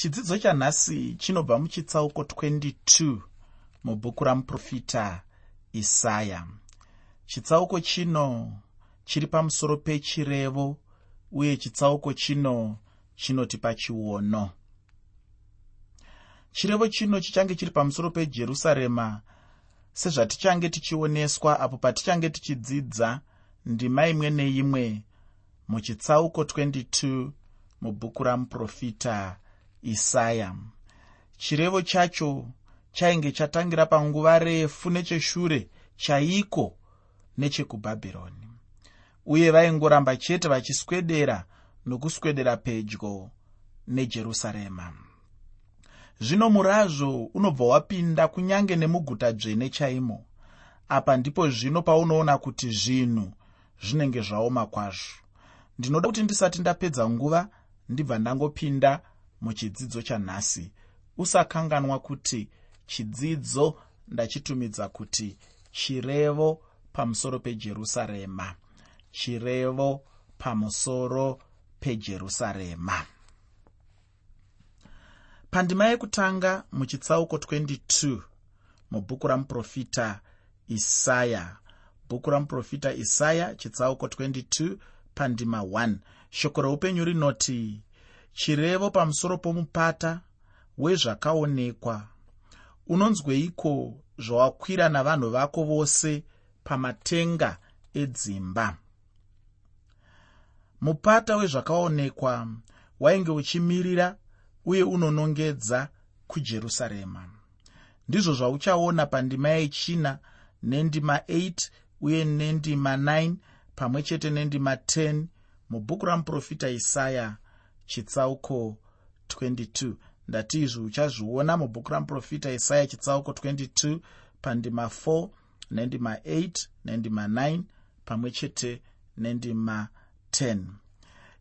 chidzidzo chanhasi chinobva muchitsauko 22 mubhuku ramuprofita isaya. Chitsauko chino chiri pamusoro pechirevo uye chitsauko chino chinotipa chiono chirevo chino chichange chiri pamusoro pejerusarema sezvatichange tichioneswa apo patichange tichidzidza ndima imwe neimwe muchitsauko 22 mubhuku ramuprofita isaya. Chirevo chacho chainge chatangira panguva refu necheshure chaiko nechekubhabhironi. Uye vaingoramba chete vachiswedera nokuswedera pedyo nejerusarema. Zvino murazvo unobva wapinda kunyange nemuguta dzvene chaimo. Apa ndipo zvino paunoona kuti zvinhu zvinenge zvaoma kwazvo. Ndinoda kuti ndisati ndapedza nguva ndibva ndangopinda muchidzidzo chanhasi. Usakanganwa kuti chidzidzo ndachitumidza kuti chirevo pamusoro pejerusarema. Chirevo pamusoro pejerusarema. Pandima yekutanga muchitsauko 22 mubhuku ramuprofita isaya. Bhuku ramuprofita isaya chitsauko 22 pandima 1 shoko reupenyu rinoti chirevo pamusoro pomupata wezvakaonekwa. Unonzweiko zvawakwira navanhu vako vose pamatenga edzimba? Mupata wezvakaonekwa wainge uchimirira uye unonongedza kujerusarema. Ndizvo zvauchaona pandima yechina nendima 8 uye nendima 9 pamwe chete nendima 10 mubhuku ramuprofita isaya chitsauko 22 ndati izvi uchazviona mubhuku ramuprofita isaya chitsauko 22 pandima 4 nendima 8 nendima 9 pamwe chete nendima 10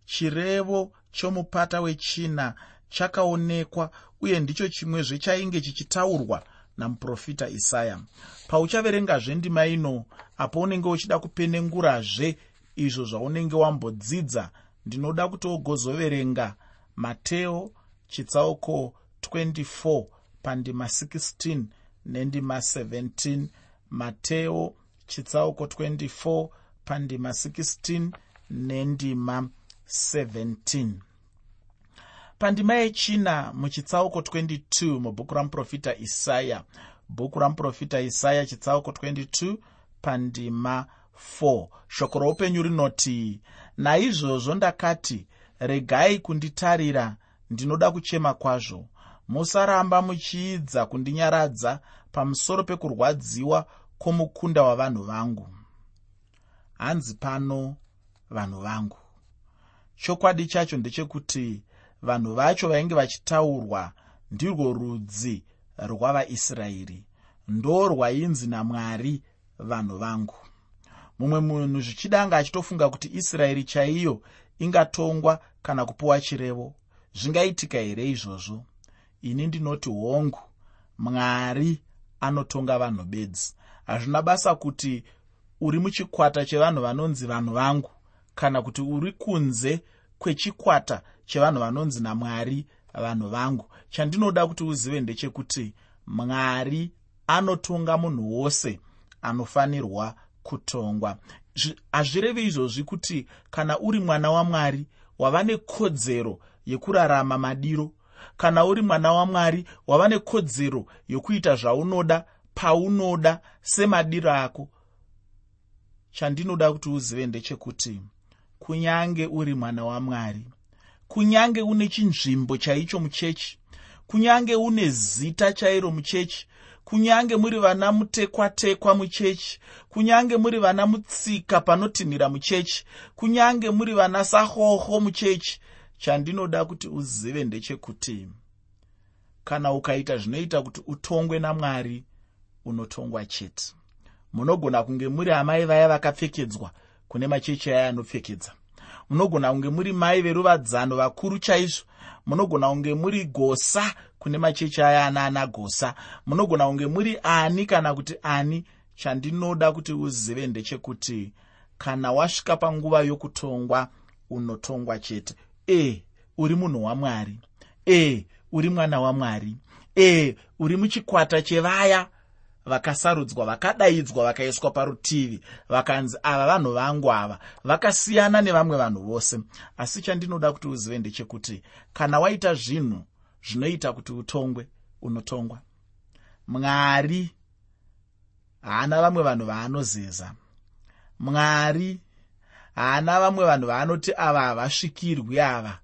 chirevo chomupata wechina chakaonekwa uye ndicho chimwezve chainge chichitaurwa namuprofita isaya. Pauchaverengazve ndima ino apo unenge uchida kupenengurazve izvo zvaunenge wambodzidza ndinoda kuti ogozoverenga mateo chitsauko 24 pandima 16 nendima 17 mateo chitsauko 24 pandima 16 nendima 17 pandima yechina muchitsauko 22 mubhuku ramuprofita isaya. Bhuku ramuprofita isaya chitsauko 22 pandima 4 shoko roupenyu rinoti naizvozvo ndakati regai kunditarira ndinoda kuchema kwazvo. Musaramba muchiidza kundinyaradza pamusoro pekurwadziwa kwomukunda wavanhu vangu. Hanzi pano vanhu vangu. Chokwadi chacho ndechekuti vanhu vacho vainge vachitaurwa ndirwo rudzi rwavaisraeri. Ndo rwainzi namwari vanhu vangu mumwe munhu zvichidanga achitofunga kuti israeri chaiyo ingatongwa kana kupiwa chirevo. Zvingaitika here izvozvo? Ini ndinoti hongu mwari anotonga vanhu bedzi. Hazvina basa kuti uri muchikwata chevanhu vanonzi vanhu vangu kana kuti uri kunze kwechikwata chevanhu vanonzi namwari vanhu vangu. Chandinoda kuti uzive ndechekuti mwari anotonga munhu wose anofanirwa kutongwa. Hazvirevi izvozvi kuti kana uri mwana wamwari wava nekodzero yekurarama madiro. Kana uri mwana wamwari wava nekodzero yokuita zvaunoda paunoda semadiro ako. Chandinoda kuti uzive ndechekuti kunyange uri mwana wamwari kunyange une chinzvimbo chaicho muchechi kunyange une zita chairo muchechi kunyange muri vana mutekwa-tekwa muchechi kunyange muri vana mutsika panotinhira muchechi kunyange muri vana sahoho muchechi chandinoda kuti uzive ndechekuti kana ukaita zvinoita kuti utongwe namwari unotongwa chete. Munogona kunge muri amai vaya vakapfekedzwa kune machechi aya anopfekedza. Munogona kunge muri mai veruvadzano vakuru chaizvo. Munogona kunge muri gosa kune machechi aya anaana gosa munogona kunge muri ani kana kuti ani chandinoda kuti uzive ndechekuti kana wasvika panguva yokutongwa unotongwa chete. E uri munhu wamwari. E uri mwana wamwari. Ee uri muchikwata chevaya vakasarudzwa vakadaidzwa vakaiswa parutivi. Vakanzi ava vanhu vangu ava vakasiyana nevamwe vanhu vose. Asi chandinoda kuti uzive ndechekuti kana waita zvinhu zvinoita kuti utongwe unotongwa. Mwari haana vamwe vanhu vaanozeza. Mwari haana vamwe vanhu vaanoti ava havasvikirwi ava.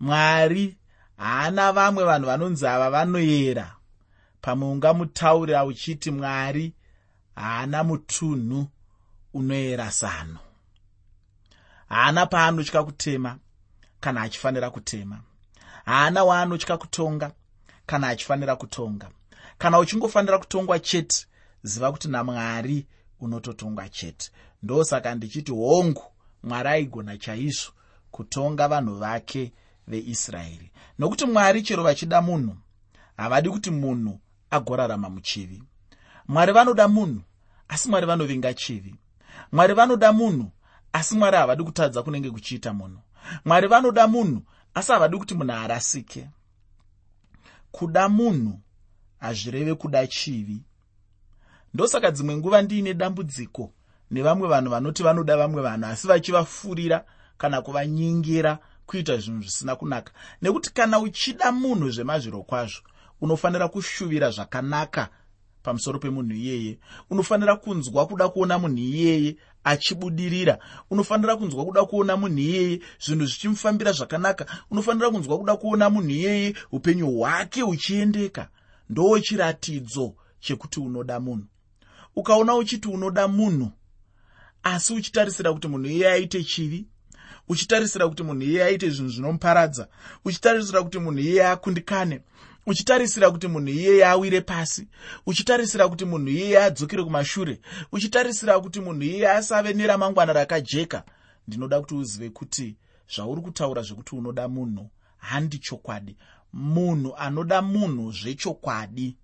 Mwari haana vamwe vanhu vanonzi ava vanoyera. Pamwe ungamutaurira uchiti mwari haana mutunhu unoyera sano haana paanotya kutema kana achifanira kutema haana waanotya kutonga kana achifanira kutonga. Kana uchingofanira kutongwa chete ziva kuti namwari unototongwa chete. Ndosaka ndichiti hongu mwari aigona chaizvo kutonga vanhu vake veisraeri. Nokuti mwari chero vachida munhu havadi kuti munhu agorarama muchivi. Mwari vanoda munhu asi mwari vanovinga chivi. Mwari vanoda munhu asi mwari havadi kutadza kunenge kuchiita munhu. Mwari vanoda munhu asi havadi kuti munhu arasike kuda munhu hazvireve kuda chivi. Ndosaka dzimwe nguva ndiine dambudziko nevamwe vanhu vanoti vanoda vamwe vanhu asi vachivafurira kana kuvanyingira kuita zvinhu zvisina kunaka. Nekuti kana uchida munhu zvemazviro kwazvo unofanira kushuvira zvakanaka pamusoro pemunhu iyeye. Unofanira kunzwa kuda kuona munhu iyeye achibudirira. Unofanira kunzwa kuda kuona munhu iyeye zvinhu zvichimufambira zvakanaka. Unofanira kunzwa kuda kuona munhu iyeye upenyu hwake huchiendeka. Ndo chiratidzo chekuti unoda munhu. Ukaona uchiti unoda munhu asi uchitarisira kuti munhu iyeye aite chivi uchitarisira kuti munhu iyeye aite zvinhu zvinomuparadza uchitarisira kuti munhu iyeye akundikane uchitarisira kuti munhu iyeye awire pasi uchitarisira kuti munhu iyeye adzokere kumashure uchitarisira kuti munhu iyeye asave neramangwana rakajeka ndinoda kuti uzive kuti zvauri kutaura zvekuti unoda munhu handi chokwadi. Munhu anoda munhu zvechokwadi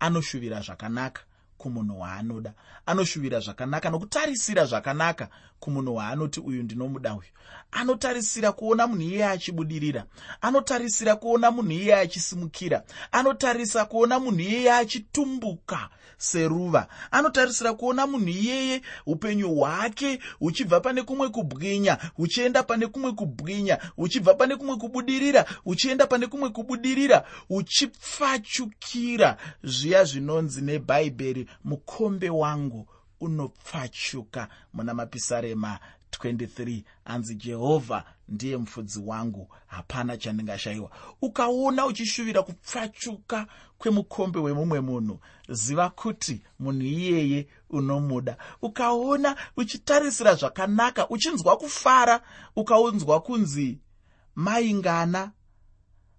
anoshuvira zvakanaka kumunhu waanoda. Anoshuvira zvakanaka nokutarisira zvakanaka kumunhu waanoti uyu ndinomuda uyu. Anotarisira kuona munhu iyeye achibudirira. Anotarisira kuona munhu iyeye achisimukira. Anotarisa kuona munhu iyeye achitumbuka seruva. Anotarisira kuona munhu iyeye upenyu hwake huchibva pane kumwe kubwinya huchienda pane kumwe kubwinya huchibva pane kumwe kubudirira huchienda pane kumwe kubudirira uchipfachukira zviya zvinonzi nebhaibheri mukombe wangu unopfachuka muna mapisarema 23 anzi jehovha ndiye mufudzi wangu. Hapana chandingashayiwa. Ukaona uchishuvira kupfachuka kwemukombe wemumwe munhu ziva kuti munhu iyeye unomuda. Ukaona uchitarisira zvakanaka uchinzwa kufara ukaunzwa kunzi maingana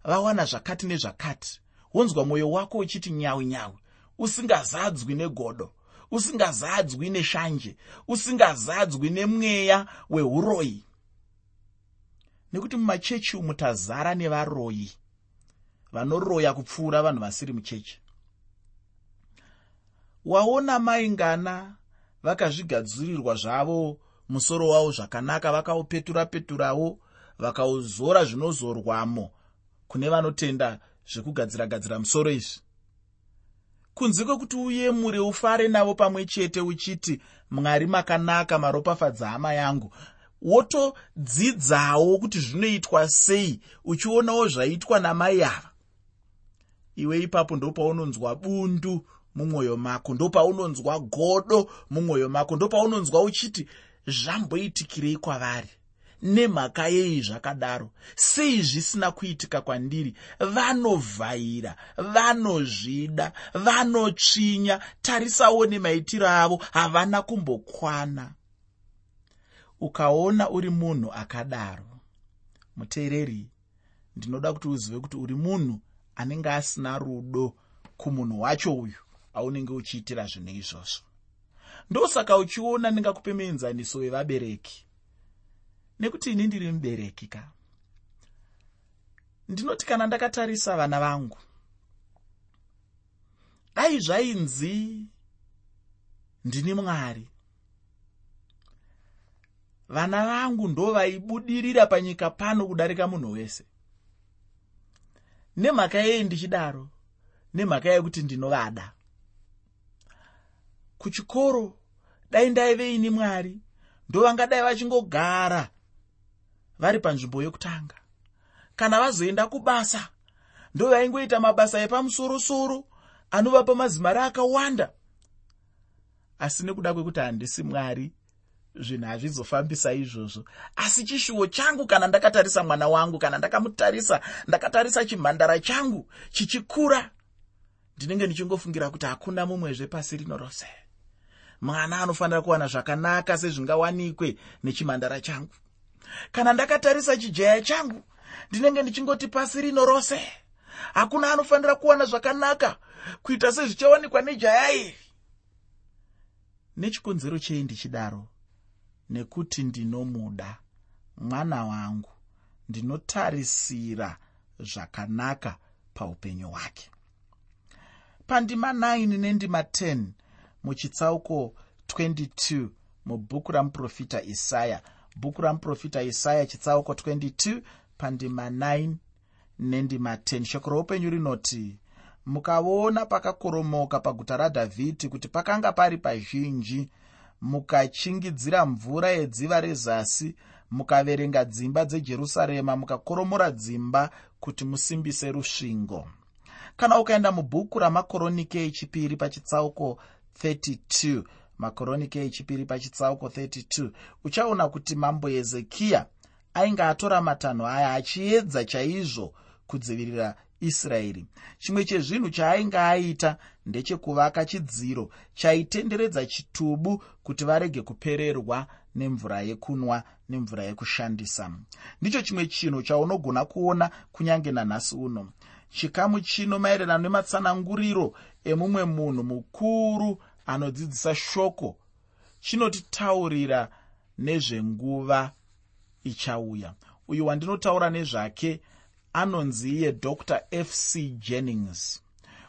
vawana zvakati nezvakati. Wonzwa mwoyo wako uchiti nyawi nyawi usingazadzwi negodo usingazadzwi neshanje usingazadzwi nemweya weuroyi nekuti mumachechi umu tazara nevaroyi vanoroya kupfuura vanhu vasiri muchechi. Waona maingana vakazvigadzirirwa zvavo musoro wavo zvakanaka vakaupetura peturawo vakauzora zvinozorwamo kune vanotenda zvekugadzira gadzira musoro izvi kunze kwekuti uyemure ufare navo pamwe chete uchiti mwari makanaka maropafadza hama yangu. Wotodzidzawo kuti zvinoitwa sei uchionawo zvaitwa namai ava? Iwe ipapo ndopaunonzwa bundu mumwoyo mako ndopaunonzwa godo mumwoyo mako ndopaunonzwa uchiti zvamboitikirei kwavari nemhaka yei zvakadaro? Sei zvisina kuitika kwandiri? Vanovhaira vanozvida vanotsvinya. Tarisawo nemaitiro avo havana kumbokwana. Ukaona uri munhu akadaro muteereri ndinoda kuti uzive kuti uri munhu anenge asina rudo kumunhu wacho uyu aunenge uchiitira zvinhu izvozvo. Ndosaka uchiona ndingakupe muenzaniso wevabereki nekuti ini ndiri mubereki ka? Ndinoti kana ndakatarisa vana vangu dai zvainzi ndini mwari. Vana vangu ndo vaibudirira panyika pano kudarika munhu wese. Nemhaka yei ndichidaro? Nemhaka yekuti ndinovada. Kuchikoro dai ndaive ini mwari ndovangadai vachingogara vari panzvimbo yokutanga. Kana vazoenda kubasa ndovaingoita mabasa epamusorosoro anovapa mazimari akawanda asi nekuda kwekuti handisi mwari zvinhu hazvizofambisa izvozvo. Asi chishuwo changu kana ndakatarisa mwana wangu kana ndakamutarisa ndakatarisa chimhandara changu chichikura ndinenge ndichingofungira kuti hakuna mumwezve pasi rino rose. Mwana anofanira kuwana zvakanaka sezvingawanikwe nechimhandara changu kana ndakatarisa chijaya changu ndinenge ndichingoti pasi rino rose. Hakuna anofanira kuwana zvakanaka kuita sezvichawanikwa nejaya iri. Nechikonzero chei ndichidaro? Nekuti ndinomuda mwana wangu ndinotarisira zvakanaka paupenyu hwake. Pandima 9 nendima 10 muchitsauko 22 mubhuku ramuprofita isaya bhuku ramuprofita isaya chitsauko 22 pandima 9 nendima 10 shoko roupenyu rinoti mukavaona pakakoromoka paguta radhavhidhi kuti pakanga pari pazhinji. Mukachingidzira mvura yedziva rezasi mukaverenga dzimba dzejerusarema mukakoromora dzimba kuti musimbise rusvingo. Kana ukaenda mubhuku ramakoronike echipiri pachitsauko 32 makoronike echipiri pachitsauko 32 uchaona kuti mambo hezekiya ainge atora matanho aya achiedza chaizvo kudzivirira israeri. Chimwe chezvinhu chaainge aita ndechekuvaka chidziro chaitenderedza chitubu kuti varege kupererwa nemvura yekunwa nemvura yekushandisa. Ndicho chimwe chinhu chaunogona kuona kunyange nanhasi uno. Chikamu chino maererano nematsananguriro emumwe munhu mukuru anodzidzisa shoko chinotitaurira nezvenguva ichauya. Uyu wandinotaura nezvake anonzi iye dr f c jennings.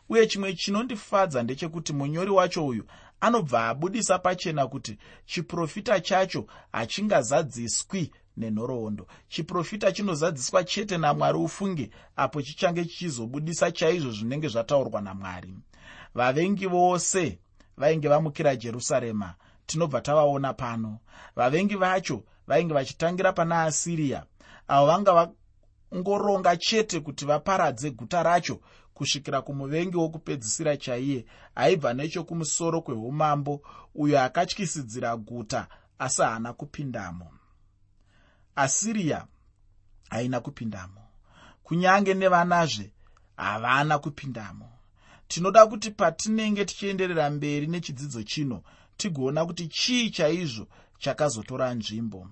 Uye chimwe chinondifadza ndechekuti munyori wacho uyu anobva abudisa pachena kuti chiprofita chacho hachingazadziswi nenhoroondo. Chiprofita chinozadziswa chete namwari ufunge apo chichange chichizobudisa chaizvo zvinenge zvataurwa namwari. Vavengi vose vainge vamukira jerusarema. Tinobva tavaona pano. Vavengi vacho vainge vachitangira pana asiriya avo vanga vangoronga chete kuti vaparadze guta racho kusvikira kumuvengi wokupedzisira chaiye. Aibva nechokumusoro kweumambo uyo akatyisidzira guta asi haana kupindamo. Asiriya haina kupindamo. Kunyange nevanazve havana kupindamo tinoda kuti patinenge tichienderera mberi nechidzidzo chino tigoona kuti chii chaizvo chakazotora nzvimbo.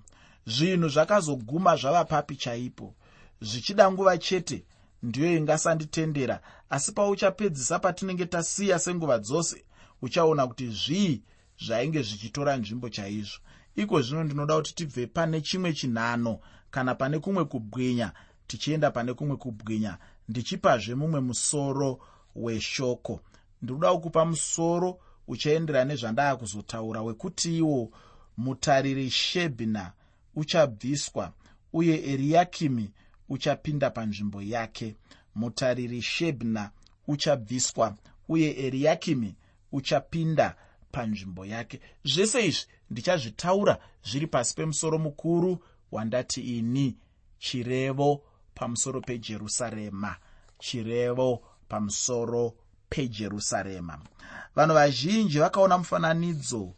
Zvinhu zvakazoguma zvava papi chaipo. Zvichida nguva chete ndiyo ingasanditendera asi pauchapedzisa patinenge tasiya senguva dzose uchaona kuti zvii zvainge zvichitora nzvimbo chaizvo. Iko zvino ndinoda kuti tibve pane chimwe chinhano kana pane kumwe kubwinya tichienda pane kumwe kubwinya ndichipazve mumwe musoro weshoko. Ndinoda kukupa musoro uchaenderana nezvandaa kuzotaura wekuti iwo mutariri shebhina uchabviswa uye eriakimi uchapinda panzvimbo yake. Mutariri shebhna uchabviswa uye eriakimi uchapinda panzvimbo yake. Zvese izvi ndichazvitaura zviri pasi pemusoro mukuru wandati ini chirevo pamusoro pejerusarema. Chirevo pamusoro pejerusarema. Vanhu vazhinji vakaona mufananidzo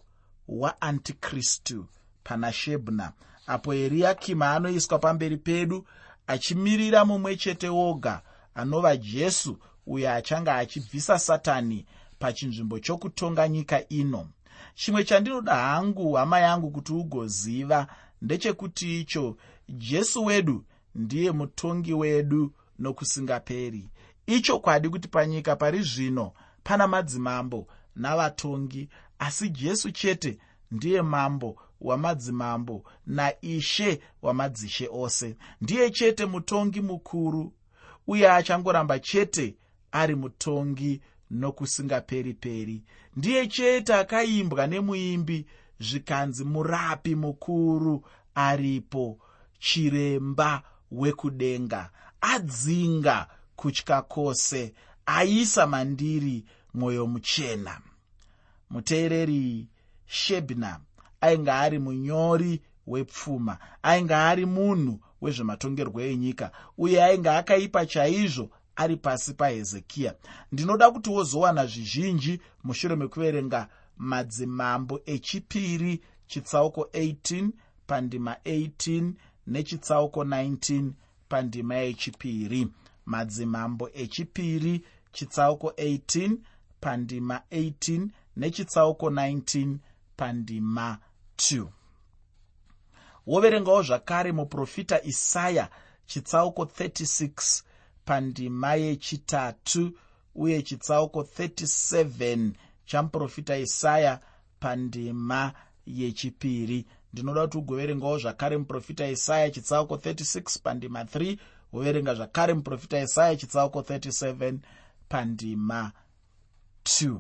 waantikristu pana shebhna apo eriakima anoiswa pamberi pedu achimirira mumwe chete woga anova jesu uyo achange achibvisa satani pachinzvimbo chokutonga nyika ino. Chimwe chandinoda hangu hama yangu kuti ugoziva ndechekuti icho jesu wedu ndiye mutongi wedu nokusingaperi ichokwadi kuti panyika pari zvino pana madzimambo navatongi asi jesu chete ndiye mambo wamadzimambo naishe wamadzishe ose. Ndiye chete mutongi mukuru uye achangoramba chete ari mutongi nokusingaperi-peri. Ndiye chete akaimbwa nemuimbi zvikanzi murapi mukuru aripo chiremba wekudenga adzinga kutya kwose aisa mandiri mwoyo muchena. Muteereri shebna ainge ari munyori wepfuma ainge ari munhu wezvematongerwo enyika uye ainge akaipa chaizvo ari pasi pahezekiya ndinoda kuti wozowana zvizhinji mushure mekuverenga madzimambo echipiri chitsauko 18 pandima 18 nechitsauko 19 pandima yechipiri madzimambo echipiri chitsauko 18 pandima 18 nechitsauko 19 pandima 2 woverengawo zvakare muprofita isaya chitsauko 36 pandima yechitatu uye chitsauko 37 chamuprofita isaya pandima yechipiri. Ndinoda kuti ugoverengawo zvakare muprofita isaya chitsauko 36 pandima 3 woverenga zvakare muprofita isaya chitsauko 37 pandima 2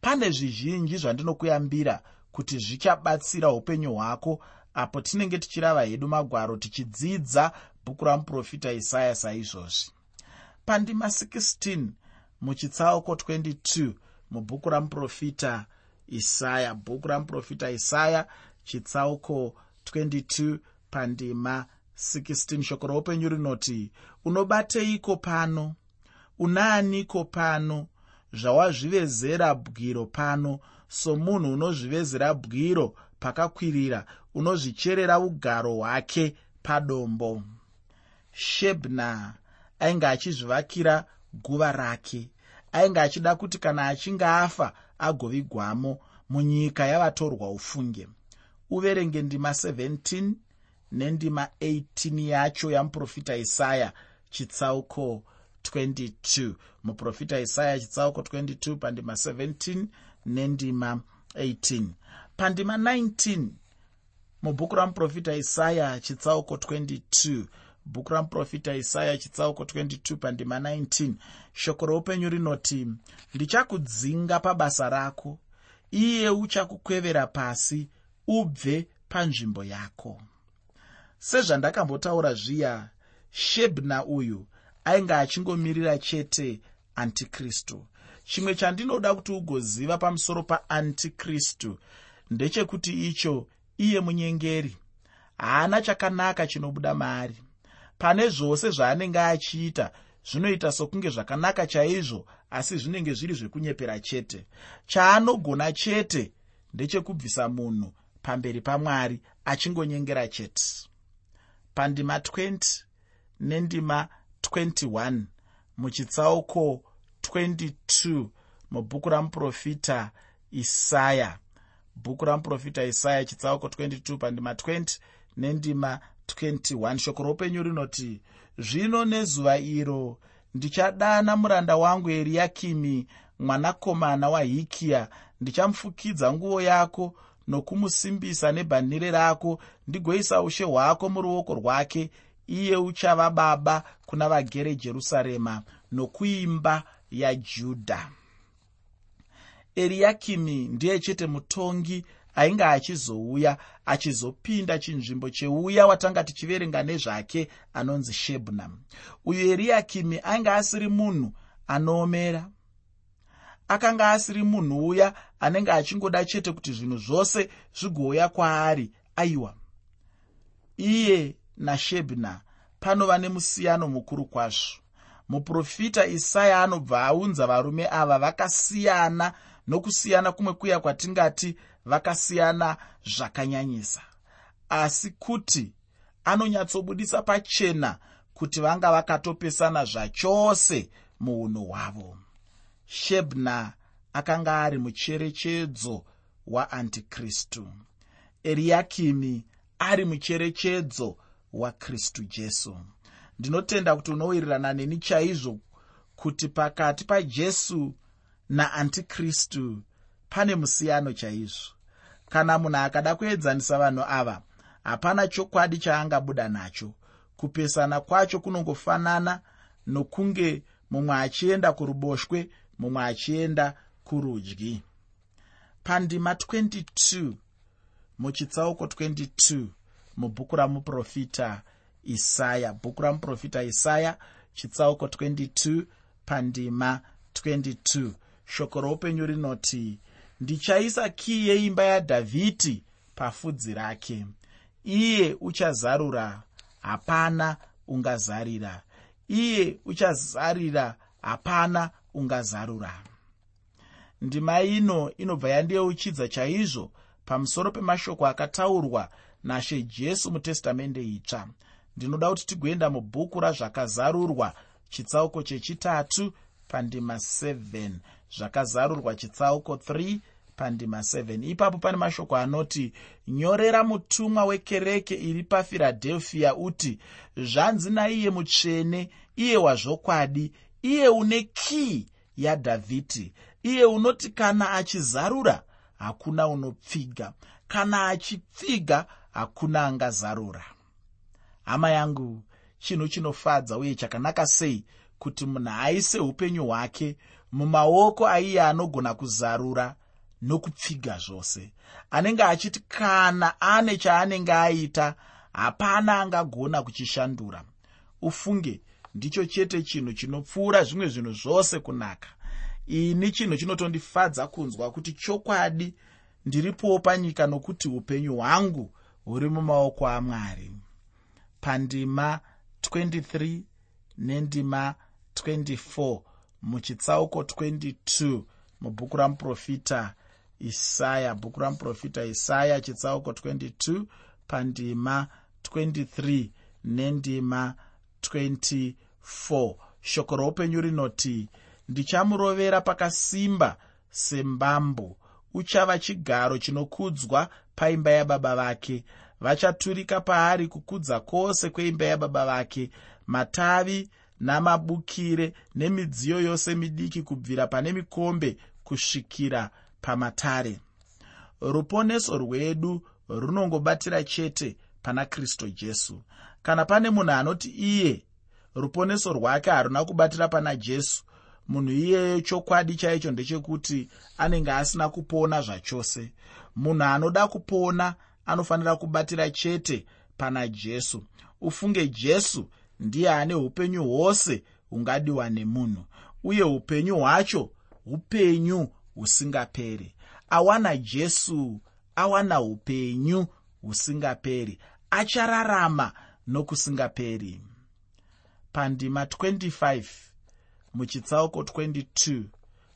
pane zvizhinji zvandinokuyambira kuti zvichabatsira upenyu hwako apo tinenge tichirava hedu magwaro tichidzidza bhuku ramuprofita isaya saizvozvi. Pandima 16 muchitsauko 22 mubhuku ramuprofita isaya. Bhuku ramuprofita isaya chitsauko 22 pandima 16 shoko roupenyu rinoti unobateiko pano? Unaaniko pano? Zvawazvivezera bwiro pano. Somunhu unozvivezera bwiro pakakwirira unozvicherera ugaro hwake padombo. Shebna ainge achizvivakira guva rake ainge achida kuti kana achinge afa agovigwamo munyika yavatorwa ufunge. Uverenge ndima 17 nendima 18 yacho yamuprofita isaya chitsauko 22 muprofita isaya chitsauko 22 pandima 17 nendima 18 pandima 19 mubhuku ramuprofita isaya chitsauko 22 bhuku ramuprofita isaya chitsauko 22 pandima 19 shoko roupenyu rinoti ndichakudzinga pabasa rako. Iye uchakukwevera pasi ubve panzvimbo yako sezvandakambotaura zviya shebna uyu ainge achingomirira chete antikristu. Chimwe chandinoda kuti ugoziva pamusoro paantikristu ndechekuti icho iye munyengeri. Haana chakanaka chinobuda maari. Pane zvose zvaanenge achiita zvinoita sokunge zvakanaka chaizvo asi zvinenge zviri zvekunyepera chete. Chaanogona chete ndechekubvisa munhu pamberi pamwari achingonyengera chete pandima 20 nendima 21 muchitsauko 22 mubhuku ramuprofita isaya. Bhuku ramuprofita isaya chitsauko 22 pandima 20 nendima 21 shoko roupenyu rinoti zvino nezuva iro ndichadana muranda wangu eriakimi mwanakomana wahikiya ndichamufukidza nguo yako nokumusimbisa nebhanhire rako ndigoisa ushe hwako muruoko rwake iye uchava baba kuna vagere jerusarema nokuimba yajudha eriakimi ndiye chete mutongi ainge achizouya achizopinda chinzvimbo cheuya watanga tichiverenga nezvake anonzi shebna. Uyu eriakimi ainge asiri munhu anoomera akanga asiri munhu uya anenge achingoda chete kuti zvinhu zvose zvigouya kwaari aiwa. Iye nashebna panova nemusiyano mukuru kwazvo. Muprofita isaya anobva aunza varume ava vakasiyana nokusiyana kumwe kuya kwatingati vakasiyana zvakanyanyisa. Asi kuti anonyatsobudisa pachena kuti vanga vakatopesana zvachose muunhu hwavo shebna akanga ari mucherechedzo waantikristu eriakimi ari mucherechedzo wakristu jesu. Ndinotenda kuti unowirirana neni chaizvo kuti pakati pajesu naantikristu pane musiyano chaizvo. Kana munhu akada kuedzanisa vanhu ava hapana chokwadi chaangabuda nacho. Kupesana kwacho kunongofanana nokunge mumwe achienda kuruboshwe mumwe achienda kurudyi. Pandima 22 muchitsauko 22 mubhuku ramuprofita isaya. Bhuku ramuprofita isaya chitsauko 22 pandima 22 shoko roupenyu rinoti ndichaisa kii yeimba yadhavhidhi pafudzi rake. Iye uchazarura hapana ungazarira. Iye uchazarira hapana ungazarura. Ndima ino inobva yandiyeuchidza chaizvo pamusoro pemashoko akataurwa nashe jesu mutestamende itsva. Ndinoda kuti tigoenda mubhuku razvakazarurwa chitsauko chechitatu pandima 7 zvakazarurwa chitsauko 3 pandima 7 ipapo pane mashoko anoti nyorera mutumwa wekereke iri pafiradhelfiya uti zvanzi naiye mutsvene iye wazvokwadi iye une kii yadhavhidhi. Iye unoti kana achizarura hakuna unopfiga. Kana achipfiga hakuna angazarura. Hama yangu chinhu chinofadza uye chakanaka sei kuti munhu aise upenyu hwake mumaoko aiye anogona kuzarura nokupfiga zvose. Anenge achiti kana ane chaanenge aita hapana angagona kuchishandura. Ufunge ndicho chete chinhu chinopfuura zvimwe zvinhu zvose kunaka. Ini chinhu chinotondifadza kunzwa kuti chokwadi ndiripowo panyika nokuti upenyu hwangu huri mumaoko amwari. Pandima 23 nendima 24 muchitsauko 22 mubhuku ramuprofita isaya bhuku ramuprofita isaya chitsauko 22 pandima 23 nendima 24 shoko roupenyu rinoti ndichamurovera pakasimba sembambo. Uchava chigaro chinokudzwa paimba yababa vake. Vachaturika paari kukudza kwose kweimba yababa vake. Matavi namabukire nemidziyo yose midiki kubvira pane mikombe kusvikira pamatare. Ruponeso rwedu runongobatira chete pana kristu jesu. Kana pane munhu anoti iye ruponeso rwake haruna kubatira pana jesu munhu iyeyo chokwadi chaicho ndechekuti anenge asina kupona zvachose. Munhu anoda kupona anofanira kubatira chete pana jesu. Ufunge jesu ndiye ane upenyu hwose hungadiwa nemunhu uye upenyu hwacho upenyu husingaperi. Awana jesu awana upenyu husingaperi achararama nokusingaperi. Pandima 25 muchitsauko 22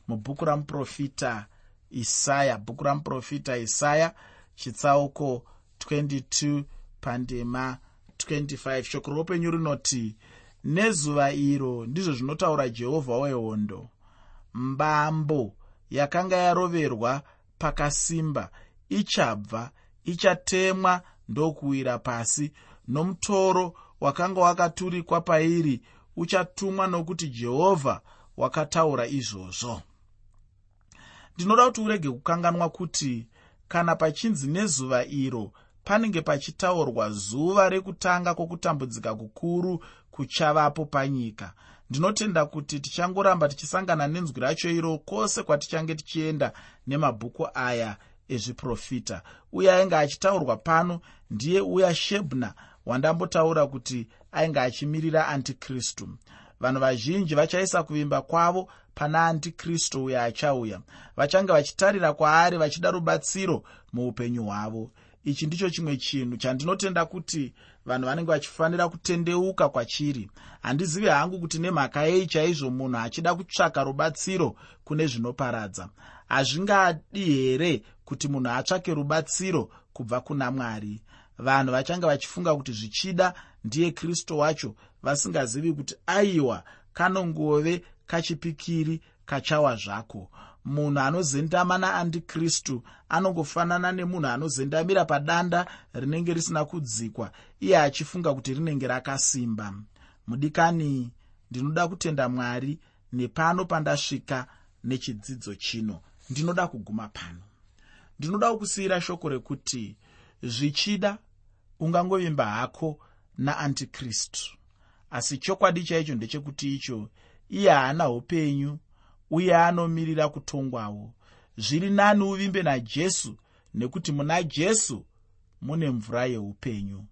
mubhuku ramuprofita isaya bhuku ramuprofita isaya chitsauko 22 pandima 25 shoko roupenyu rinoti nezuva iro ndizvo zvinotaura jehovha wehondo. Mbambo yakanga yaroverwa pakasimba ichabva ichatemwa ndokuwira pasi. Nomutoro wakanga wakaturikwa pairi uchatumwa nokuti jehovha wakataura izvozvo. Ndinoda kuti urege kukanganwa kuti kana pachinzi nezuva iro panenge pachitaurwa zuva rekutanga kwokutambudzika kukuru kuchavapo panyika ndinotenda kuti tichangoramba tichisangana nenzwi racho iro kwose kwatichange tichienda nemabhuku aya ezviprofita. Uye ainge achitaurwa pano ndiye uya shebna wandambotaura kuti ainge achimirira antikristu. Vanhu vazhinji vachaisa kuvimba kwavo pana antikristu uyo achauya. Vachange vachitarira kwaari vachida rubatsiro muupenyu hwavo. Ichi ndicho chimwe chinhu chandinotenda kuti vanhu vanenge vachifanira kutendeuka kwachiri. Handizivi hangu kuti nemhaka yei chaizvo munhu achida kutsvaka rubatsiro kune zvinoparadza hazvingadi here kuti munhu atsvake rubatsiro kubva kuna mwari? Vanhu vachange vachifunga kuti zvichida ndiye kristu wacho vasingazivi kuti aiwa kanongove kachipikiri kachawa zvako. Munhu anozendama naandikristu anongofanana nemunhu anozendamira padanda rinenge risina kudzikwa iye achifunga kuti rinenge rakasimba. Mudikani ndinoda kutenda mwari nepano pandasvika nechidzidzo chino ndinoda kuguma pano. Ndinoda kukusiyira shoko rekuti zvichida ungangovimba hako naantikristu. Asi chokwadi chaicho ndechekuti icho iye haana upenyu uye anomirira kutongwawo. Zviri nani uvimbe najesu nekuti muna jesu mune mvura yeupenyu.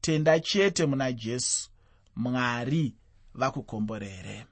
Tenda chete muna jesu mwari vakukomborere